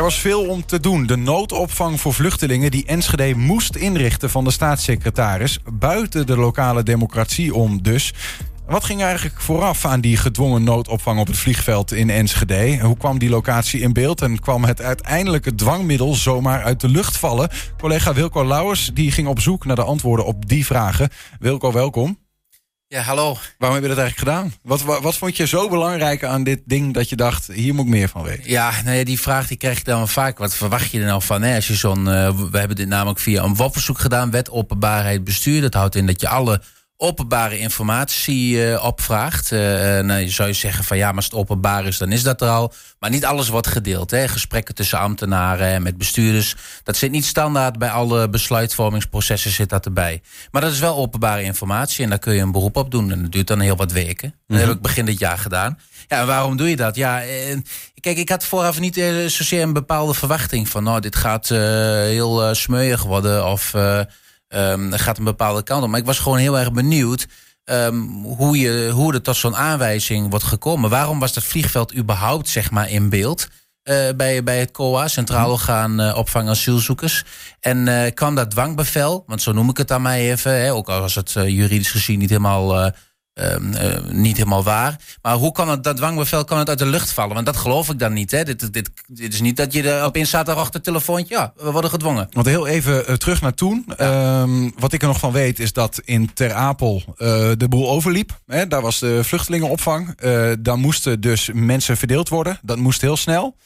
Er was veel om te doen. De noodopvang voor vluchtelingen die Enschede moest inrichten van de staatssecretaris. Buiten de lokale democratie om dus. Wat ging eigenlijk vooraf aan die gedwongen noodopvang op het vliegveld in Enschede? Hoe kwam die locatie in beeld en kwam het uiteindelijke dwangmiddel zomaar uit de lucht vallen? Collega Wilco Lauwers die ging op zoek naar de antwoorden op die vragen. Wilco, welkom. Ja, hallo. Waarom heb je dat eigenlijk gedaan? Wat, wat, wat, vond je zo belangrijk aan dit ding dat je dacht, hier moet ik meer van weten? Ja, nou ja, die vraag die krijg ik dan wel vaak. Wat verwacht je er nou van? Hè? Als je zo'n, uh, we hebben dit namelijk via een WOP-verzoek gedaan, wet openbaarheid bestuur. Dat houdt in dat je alle openbare informatie uh, opvraagt. Uh, nou, je zou je zeggen van ja, maar als het openbaar is, dan is dat er al. Maar niet alles wordt gedeeld. Hè. Gesprekken tussen ambtenaren en met bestuurders. Dat zit niet standaard bij alle besluitvormingsprocessen zit dat erbij. Maar dat is wel openbare informatie en daar kun je een beroep op doen. En dat duurt dan heel wat weken. Dat mm -hmm. heb ik begin dit jaar gedaan. Ja, en waarom doe je dat? Ja, eh, kijk, ik had vooraf niet eh, zozeer een bepaalde verwachting van nou, dit gaat uh, heel smeuig worden of Um, gaat een bepaalde kant op. Maar ik was gewoon heel erg benieuwd um, hoe, je, hoe er tot zo'n aanwijzing wordt gekomen. Waarom was dat vliegveld überhaupt zeg maar, in beeld? Uh, bij, bij het COA, Centraal Orgaan uh, Opvang Asielzoekers. En uh, kan dat dwangbevel, want zo noem ik het aan mij even, hè, ook al was het juridisch gezien niet helemaal niet helemaal waar. Maar hoe kan het, dat dwangbevel kan het uit de lucht vallen? Want dat geloof ik dan niet. Hè? Dit, dit, dit is niet dat je er opeens zaterdag telefoontje... ja, we worden gedwongen. Want heel even uh, terug naar toen. Ja. Um, wat ik er nog van weet is dat in Ter Apel uh, de boel overliep. Hè? Daar was de vluchtelingenopvang. daar moesten dus mensen verdeeld worden. Dat moest heel snel.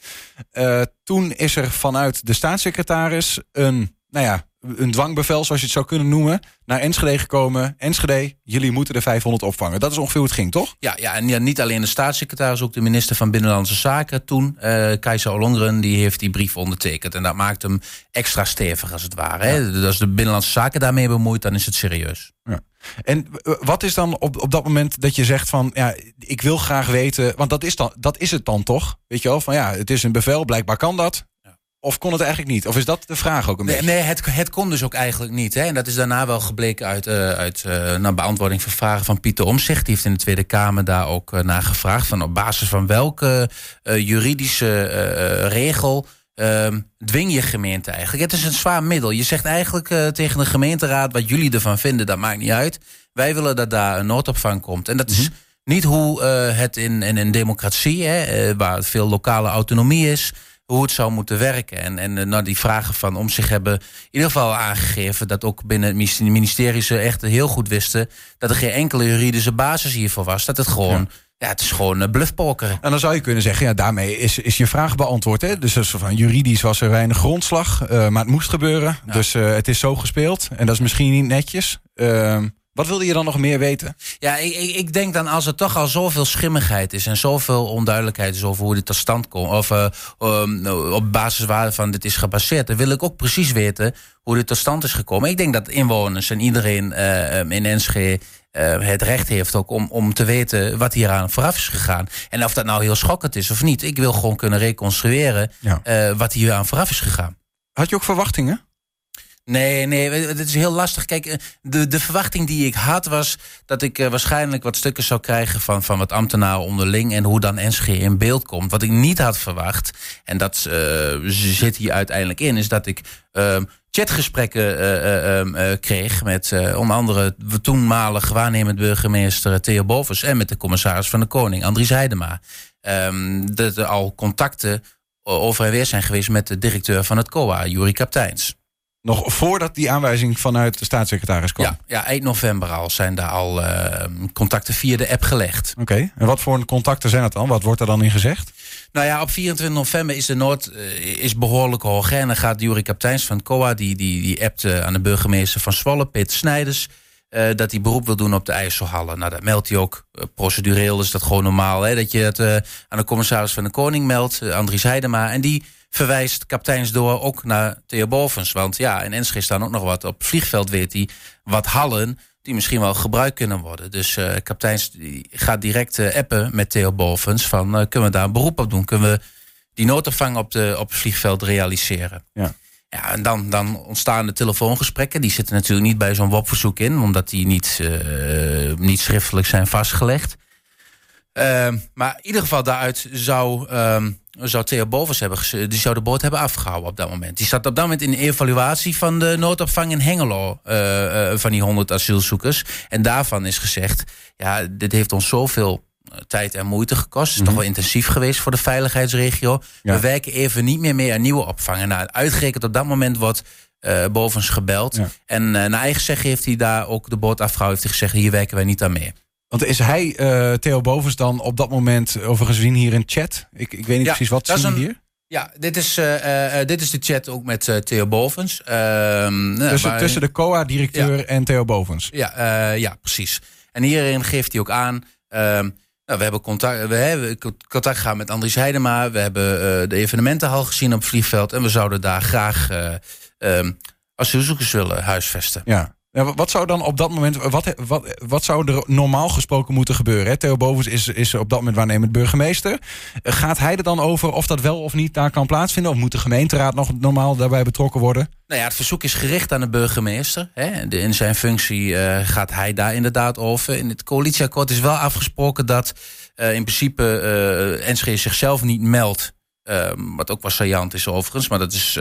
toen is er vanuit de staatssecretaris een... Nou ja, een dwangbevel, zoals je het zou kunnen noemen, naar Enschede gekomen. Enschede, jullie moeten de 500 opvangen. Dat is ongeveer hoe het ging, toch? Ja, ja en ja, niet alleen de staatssecretaris, ook de minister van Binnenlandse Zaken toen, uh, Keizer Ollongren, die heeft die brief ondertekend. En dat maakt hem extra stevig, als het ware. Hè? Dus als de Binnenlandse Zaken daarmee bemoeit, dan is het serieus. Ja. En wat is dan op, op dat moment dat je zegt van, ja, ik wil graag weten, want dat is, dan, dat is het dan toch? Weet je wel, van ja, het is een bevel, blijkbaar kan dat. Of kon het eigenlijk niet? Of is dat de vraag ook een nee, beetje? Nee, het, het kon dus ook eigenlijk niet. Hè? En dat is daarna wel gebleken uit, uh, uit uh, naar beantwoording van vragen van Pieter Omzicht. Die heeft in de Tweede Kamer daar ook uh, naar gevraagd. Van op basis van welke juridische regel ehm, dwing je gemeente eigenlijk? Het is een zwaar middel. Je zegt eigenlijk tegen de gemeenteraad wat jullie ervan vinden, dat maakt niet uit. Wij willen dat daar een noodopvang komt. En dat is... Mm -hmm. Niet hoe het in, in een democratie, hè, waar veel lokale autonomie is, hoe het zou moeten werken. En, en nou, die vragen van om zich hebben in ieder geval aangegeven dat ook binnen het ministerie ze echt heel goed wisten dat er geen enkele juridische basis hiervoor was. Dat het gewoon. Ja. Ja, het is gewoon bluffpoker. En dan zou je kunnen zeggen, ja, daarmee is, is je vraag beantwoord. Hè? Dus van juridisch was er weinig grondslag, uh, maar het moest gebeuren. Ja. Dus uh, het is zo gespeeld. En dat is misschien niet netjes. Wat wilde je dan nog meer weten? Ja, ik, ik, denk dan als er toch al zoveel schimmigheid is en zoveel onduidelijkheid is over hoe dit tot stand komt, of uh, um, op basis waarvan dit is gebaseerd, dan wil ik ook precies weten hoe dit tot stand is gekomen. Ik denk dat inwoners en iedereen uh, in Enschede uh, het recht heeft ook om, om te weten wat hieraan vooraf is gegaan. En of dat nou heel schokkend is of niet. Ik wil gewoon kunnen reconstrueren ja. wat hieraan vooraf is gegaan. Had je ook verwachtingen? Nee, nee, het is heel lastig. Kijk, de, de verwachting die ik had was dat ik uh, waarschijnlijk wat stukken zou krijgen van, van wat ambtenaren onderling en hoe dan NSG in beeld komt. Wat ik niet had verwacht, en dat uh, zit hier uiteindelijk in, is dat ik uh, chatgesprekken uh, kreeg met onder andere de toenmalig waarnemend burgemeester Theo Bovens en met de commissaris van de Koning, Andries Heidema. Um, dat er al contacten over en weer zijn geweest met de directeur van het COA, Jurie Kapteins. Nog voordat die aanwijzing vanuit de staatssecretaris kwam? Ja, ja eind november al zijn daar al uh, contacten via de app gelegd. Oké, okay. en wat voor contacten zijn het dan? Wat wordt er dan in gezegd? Nou ja, op 24 november is de nood uh, is behoorlijk hoog. En dan gaat Jurie Kapteins van COA, die, die, die appt uh, aan de burgemeester van Zwolle, Peter Snijders... Uh, dat hij beroep wil doen op de IJsselhallen. Nou, dat meldt hij ook. Uh, procedureel is dat gewoon normaal. Hè? Dat je het uh, aan de commissaris van de Koning meldt, Andries Heidema. En die verwijst kapiteins door ook naar Theo Bovens. Want ja, in Enschede staan ook nog wat. Op het vliegveld weet hij wat hallen die misschien wel gebruikt kunnen worden. Dus uh, kapiteins die gaat direct uh, appen met Theo Bovens van uh, kunnen we daar een beroep op doen? Kunnen we die noodopvang op, de, op het vliegveld realiseren? Ja. Ja, en dan, dan ontstaan de telefoongesprekken. Die zitten natuurlijk niet bij zo'n WOP-verzoek in, omdat die niet, niet schriftelijk zijn vastgelegd. Ehm, maar in ieder geval daaruit zou, ehm, zou Theo Bovers hebben, die zou de boot hebben afgehouden op dat moment. Die zat op dat moment in de evaluatie van de noodopvang in Hengelo uh, uh, van die 100 asielzoekers. En daarvan is gezegd, ja, dit heeft ons zoveel tijd en moeite gekost. Het is toch mhm. wel intensief geweest voor de veiligheidsregio. We werken even niet meer mee aan nieuwe opvangen. Nou, uitgerekend op dat moment wordt uh, bovens gebeld. En naar eigen zeggen heeft hij daar ook de boot afgehouden. Heeft hij gezegd, hier werken wij niet aan mee. Want is hij, uh, Theo Bovens, dan op dat moment overigens zien hier in chat? Ik, ik weet niet precies wat zien een, hier. Ja, dit is, dit is de chat ook met Theo Bovens. Ehm, tussen, tussen de COA-directeur en Theo Bovens. Ja, ja, precies. En hierin geeft hij ook aan... Ehm, nou, we hebben contact, we hebben contact gehad met Andries Heidema. We hebben de evenementenhal gezien op het vliegveld. En we zouden daar graag um, asielzoekers willen huisvesten. Ja. Ja, wat zou dan op dat moment, wat, wat, wat zou er normaal gesproken moeten gebeuren? Hè? Theo Bovens is, is op dat moment waarnemend burgemeester. Gaat hij er dan over of dat wel of niet daar kan plaatsvinden? Of moet de gemeenteraad nog normaal daarbij betrokken worden? Nou ja, het verzoek is gericht aan de burgemeester. Hè? In zijn functie uh, gaat hij daar inderdaad over. In het coalitieakkoord is wel afgesproken dat uh, in principe uh, Enschede zichzelf niet meldt Ehm, wat ook wel saillant is overigens. Maar dat is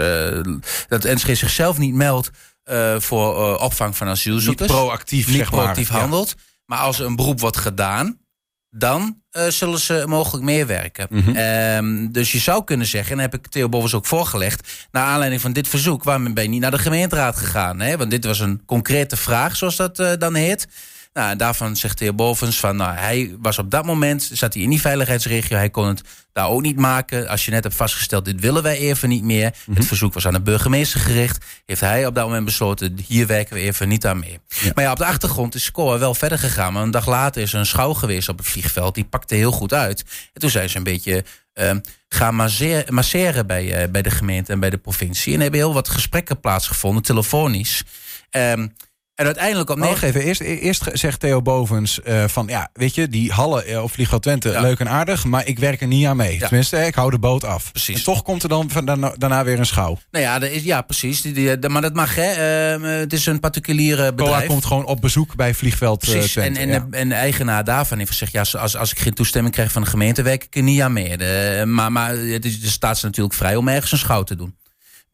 dat NSG zichzelf niet meldt uh, voor uh, opvang van asielzoekers. Niet proactief, niet zeg proactief handelt. Maar als er een beroep wordt gedaan, dan zullen ze mogelijk meewerken. Mm -hmm. dus je zou kunnen zeggen, en heb ik Theo Bovens ook voorgelegd... naar aanleiding van dit verzoek, waarom ben je niet naar de gemeenteraad gegaan? Hè? Want dit was een concrete vraag, zoals dat dan heet... Nou, daarvan zegt de heer Bovens van, nou, hij was op dat moment, zat hij in die veiligheidsregio, hij kon het daar ook niet maken. Als je net hebt vastgesteld, dit willen wij even niet meer. Het mhm. verzoek was aan de burgemeester gericht. Heeft hij op dat moment besloten, hier werken we even niet aan mee. Maar ja, op de achtergrond is Scoa wel verder gegaan. Maar een dag later is er een schouw geweest op het vliegveld. Die pakte heel goed uit. En toen zijn ze een beetje uh, gaan masseren bij, uh, bij de gemeente en bij de provincie. En hebben heel wat gesprekken plaatsgevonden, telefonisch. Um, en uiteindelijk op negen... even, eerst, eerst zegt Theo Bovens uh, van... ja, weet je, die Halle uh, of Vliegveld Twente, leuk en aardig... maar ik werk er niet aan mee. Tenminste, ik hou de boot af. Precies. En toch komt er dan van, daarna, daarna weer een schouw. Nou ja, is, ja precies. Die, die, maar dat mag, hè. Uh, het is een particuliere bedrijf. Coa komt gewoon op bezoek bij Vliegveld precies. Twente. En, en, en, de eigenaar daarvan heeft gezegd... ja, als, als ik geen toestemming krijg van de gemeente... werk ik er niet aan mee. De, maar maar het is, de staat ze natuurlijk vrij om ergens een schouw te doen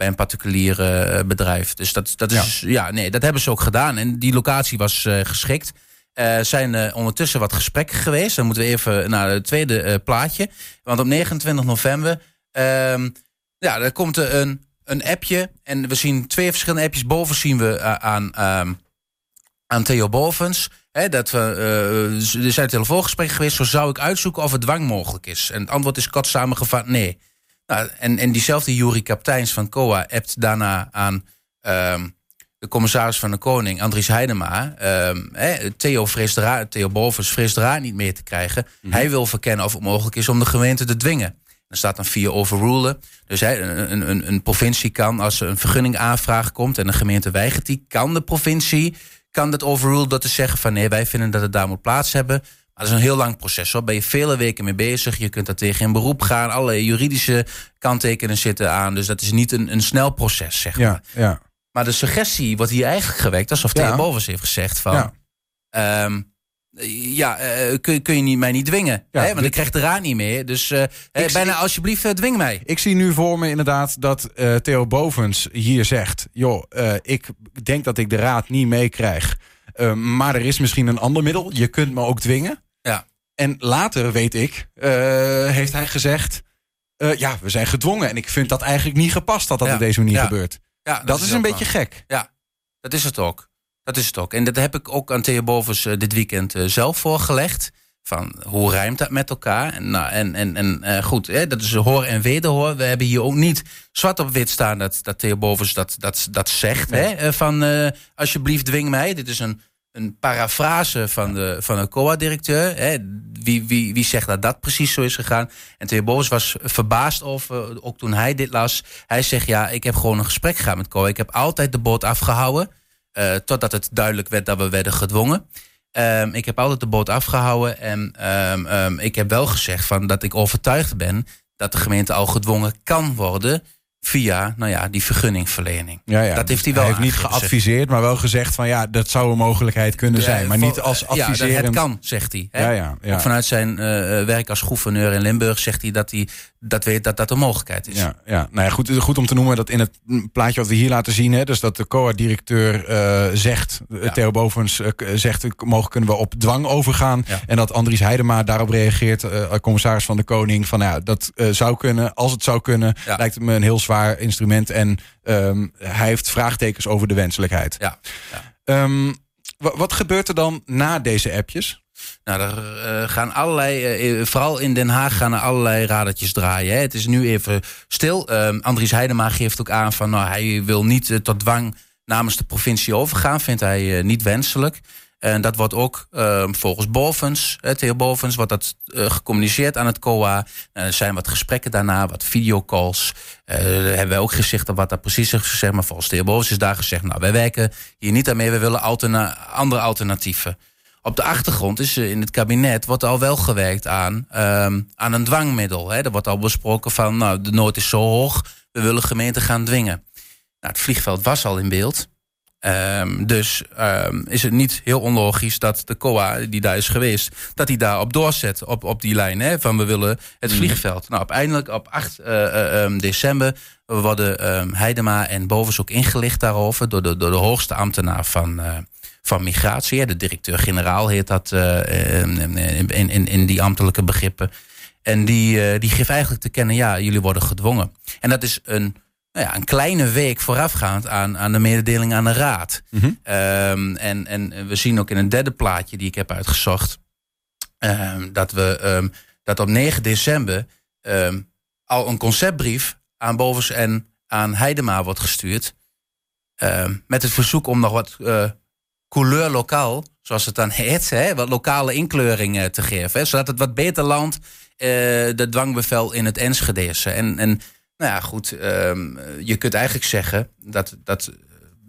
bij een particulier uh, bedrijf. Dus dat, dat is, ja. nee, dat hebben ze ook gedaan. En die locatie was uh, geschikt. Er uh, zijn uh, ondertussen wat gesprekken geweest. Dan moeten we even naar het tweede plaatje. Want op 29 november, um, ja, er komt een, een appje. En we zien twee verschillende appjes. Boven zien we aan, um, aan Theo Bovens. Hè, dat we, er zijn telefoongesprekken geweest. Zo zou ik uitzoeken of het dwang mogelijk is. En het antwoord is kort samengevat nee. Nou, en, en diezelfde Jury Kapteins van COA appt daarna aan um, de commissaris van de Koning, Andries Heidema. Um, Theo, vreest Theo Bovens vreest niet meer te krijgen. Mhm. Hij wil verkennen of het mogelijk is om de gemeente te dwingen. Er staat dan via overrulen. Dus een, een, een provincie kan, als er een vergunningaanvraag komt en de gemeente weigert die, kan de provincie kan dat overrulen door te zeggen van nee, wij vinden dat het daar moet plaats hebben dat is een heel lang proces. Daar ben je vele weken mee bezig. Je kunt daar tegen in beroep gaan. Alle juridische kanttekenen zitten aan. Dus dat is niet een, een snel proces, zeg maar. Ja, ja. Maar de suggestie wordt hier eigenlijk gewekt... alsof Theo ja. Bovens heeft gezegd van... Ja, um, ja uh, kun, kun je niet, mij niet dwingen. Ja, hè? Want ik krijg de raad niet meer. Dus uh, bijna alsjeblieft uh, dwing mij. Ik zie nu voor me inderdaad dat Theo Bovens hier zegt... joh, ik denk dat ik de raad niet meekrijg... maar er is misschien een ander middel. Je kunt me ook dwingen. Ja. En later, weet ik, uh, heeft hij gezegd... Uh, ja, we zijn gedwongen. En ik vind dat eigenlijk niet gepast dat dat op deze manier gebeurt. Ja, dat, dat is, is een beetje gek. Ja, dat is het ook. Dat is het ook. En dat heb ik ook aan Theo Bovens uh, dit weekend zelf voorgelegd. Van hoe rijmt dat met elkaar? En, nou, en, en, en goed, hè, dat is hoor en wederhoor. We hebben hier ook niet zwart op wit staan dat, dat Theo Bovens dat, dat, dat zegt. Hè, van alsjeblieft dwing mij. Dit is een een parafrase van de, van een COA-directeur. Wie, wie, wie zegt dat dat precies zo is gegaan? En Theo Bovens was verbaasd over, ook toen hij dit las. Hij zegt, ja, ik heb gewoon een gesprek gehad met COA. Ik heb altijd de boot afgehouden. Uh, totdat het duidelijk werd dat we werden gedwongen. Um, ik heb altijd de boot afgehouden. En um, um, ik heb wel gezegd van dat ik overtuigd ben dat de gemeente al gedwongen kan worden via nou ja, die vergunningverlening. Ja, ja. Dat heeft hij wel Hij heeft niet geadviseerd, maar wel gezegd van ja, dat zou een mogelijkheid kunnen zijn. Maar niet als Ja, adviserend. het kan, zegt hij. Hè? Ja, ja, ja. Vanuit zijn eh, werk als gouverneur in Limburg zegt hij dat hij dat weet dat dat een mogelijkheid is. Ja, ja. Nou ja, goed, goed om te noemen dat in het plaatje wat we hier laten zien, hè, dus dat de COA-directeur eh, zegt, eh, Ja. Theo Bovens eh, zegt, eh, mogen kunnen we op dwang overgaan. Ja. En dat Andries Heidema daarop reageert, eh, commissaris van de Koning, van nou ja, dat eh, zou kunnen. Als het zou kunnen, Ja. lijkt het me een heel zwaar instrument. En ehm, hij heeft vraagtekens over de wenselijkheid. Ja, ja. Ehm, wa- wat gebeurt er dan na deze appjes? Nou, er eh, gaan allerlei, eh, vooral in Den Haag gaan er allerlei radertjes draaien. Hè. Het is nu even stil. Ehm Andries Heidema geeft ook aan van nou, hij wil niet eh, tot dwang namens de provincie overgaan. Vindt hij eh, niet wenselijk. En dat wordt ook ehm, volgens Bovens, Theo Bovens, wordt dat eh, gecommuniceerd aan het COA. Eh, er zijn wat gesprekken daarna, wat videocalls. Eh hebben wij ook gezegd dat wat daar precies is gezegd. Maar volgens Theo Bovens is daar gezegd, nou wij werken hier niet aan mee. We willen andere alternatieven. Op de achtergrond is in het kabinet wordt al wel gewerkt aan, ehm, aan een dwangmiddel. Hè. Er wordt al besproken van, nou, de nood is zo hoog, we willen gemeenten gaan dwingen. Nou, het vliegveld was al in beeld. Ehm, dus ehm, is het niet heel onlogisch dat de COA, die daar is geweest, dat hij daarop doorzet op, op die lijn. Hè, van we willen het vliegveld. Nou, uiteindelijk op 8 eh, eh, ehm, december worden Heidema en Bovens ook ingelicht daarover door de, door de hoogste ambtenaar van, eh, van migratie. hè. De directeur-generaal heet dat in, in, in, die ambtelijke begrippen. En die, die geeft eigenlijk te kennen, ja, jullie worden gedwongen. En dat is een, nou ja, een kleine week voorafgaand aan, aan de mededeling aan de raad. Mhm. Ehm, en, en we zien ook in een derde plaatje die ik heb uitgezocht... ehm, dat, we, ehm, dat op 9 december al een conceptbrief aan Bovens en aan Heidema wordt gestuurd... met het verzoek om nog wat eh, couleur lokaal, zoals het dan heet... Hè, wat lokale inkleuring eh, te geven. Hè, zodat het wat beter landt, eh, de dwangbevel in het Enschedese. En, en nou ja, goed, ehm, je kunt eigenlijk zeggen dat... dat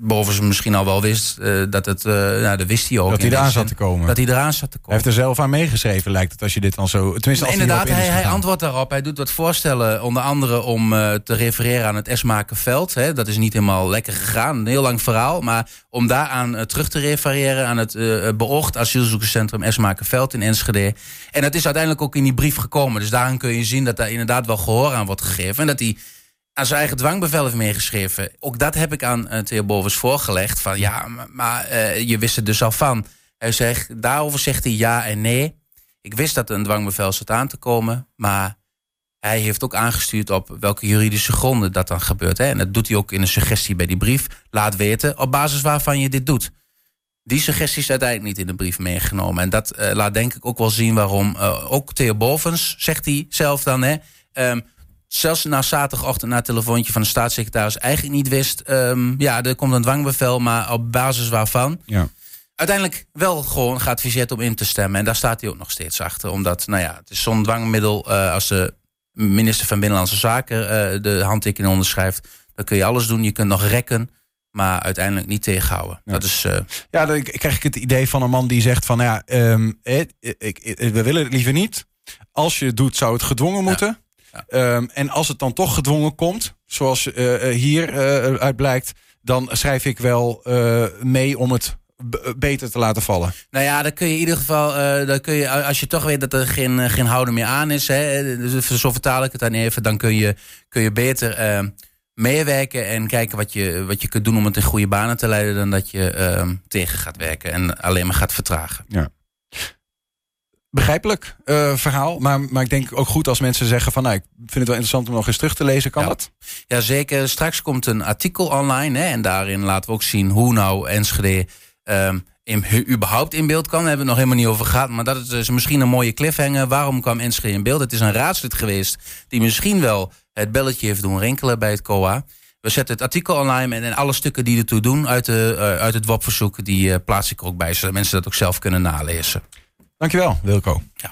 Bovens misschien al wel wist eh, dat het, eh nou, dat wist hij ook. Dat hij eraan zat te komen. Dat hij eraan zat te Hij komen. heeft er zelf aan meegeschreven, lijkt het, als je dit dan zo... Tenminste, als Inderdaad, hij, hij antwoordt daarop. Hij doet wat voorstellen, onder andere om eh, te refereren aan het Esmakenveld. Hè. Dat is niet helemaal lekker gegaan, een heel lang verhaal. Maar om daaraan terug te refereren aan het beoogd asielzoekerscentrum Esmakenveld in Enschede. En dat is uiteindelijk ook in die brief gekomen. Dus daarin kun je zien dat daar inderdaad wel gehoor aan wordt gegeven. En dat hij aan zijn eigen dwangbevel heeft meegeschreven. Ook dat heb ik aan uh, Theo Bovens voorgelegd. Van ja, maar, uh, je wist er dus al van. Hij zegt, daarover zegt hij ja en nee. Ik wist dat er een dwangbevel zat aan te komen, maar hij heeft ook aangestuurd op welke juridische gronden dat dan gebeurt. Hè? En dat doet hij ook in een suggestie bij die brief. Laat weten op basis waarvan je dit doet. Die suggestie is uiteindelijk niet in de brief meegenomen. En dat uh, laat denk ik ook wel zien waarom ook Theo Bovens, zegt hij zelf dan, hè, um, zelfs na zaterdagochtend na het telefoontje van de staatssecretaris eigenlijk niet wist, um, ja, er komt een dwangbevel, maar op basis waarvan. Ja uiteindelijk wel gewoon geadviseerd om in te stemmen. En daar staat hij ook nog steeds achter. Omdat, nou ja, het is zo'n dwangmiddel. Uh, als de minister van Binnenlandse Zaken uh, de handtekening onderschrijft, dan kun je alles doen. Je kunt nog rekken, maar uiteindelijk niet tegenhouden. Ja. Dat is. Uh, ja, dan krijg ik het idee van een man die zegt van ja, um, ik, ik, ik, we willen het liever niet. Als je het doet, zou het gedwongen moeten. Ja. Ja. Um, en als het dan toch gedwongen komt, zoals uh, hier uh, uit blijkt, dan schrijf ik wel uh, mee om het beter te laten vallen. Nou ja, dan kun je in ieder geval, uh, dan kun je, als je toch weet dat er geen, geen houden meer aan is, hè, dus zo vertaal ik het dan even, dan kun je, kun je beter uh, meewerken en kijken wat je, wat je kunt doen om het in goede banen te leiden, dan dat je tegen gaat werken en alleen maar gaat vertragen. Ja. Begrijpelijk uh, verhaal, maar, maar ik denk ook goed als mensen zeggen van nou, ik vind het wel interessant om nog eens terug te lezen, kan ja. dat? Ja, zeker. Straks komt een artikel online hè, en daarin laten we ook zien hoe nou Enschede um, in, überhaupt in beeld kwam. Daar hebben we het nog helemaal niet over gehad. Maar dat is dus misschien een mooie cliffhanger. Waarom kwam Enschede in beeld? Het is een raadslid geweest die misschien wel het belletje heeft doen rinkelen bij het COA. We zetten het artikel online en, en alle stukken die ertoe doen uit, de, uh, uit het WOP-verzoek... die uh, plaats ik er ook bij, zodat mensen dat ook zelf kunnen nalezen. Dankjewel, Wilco. Ja.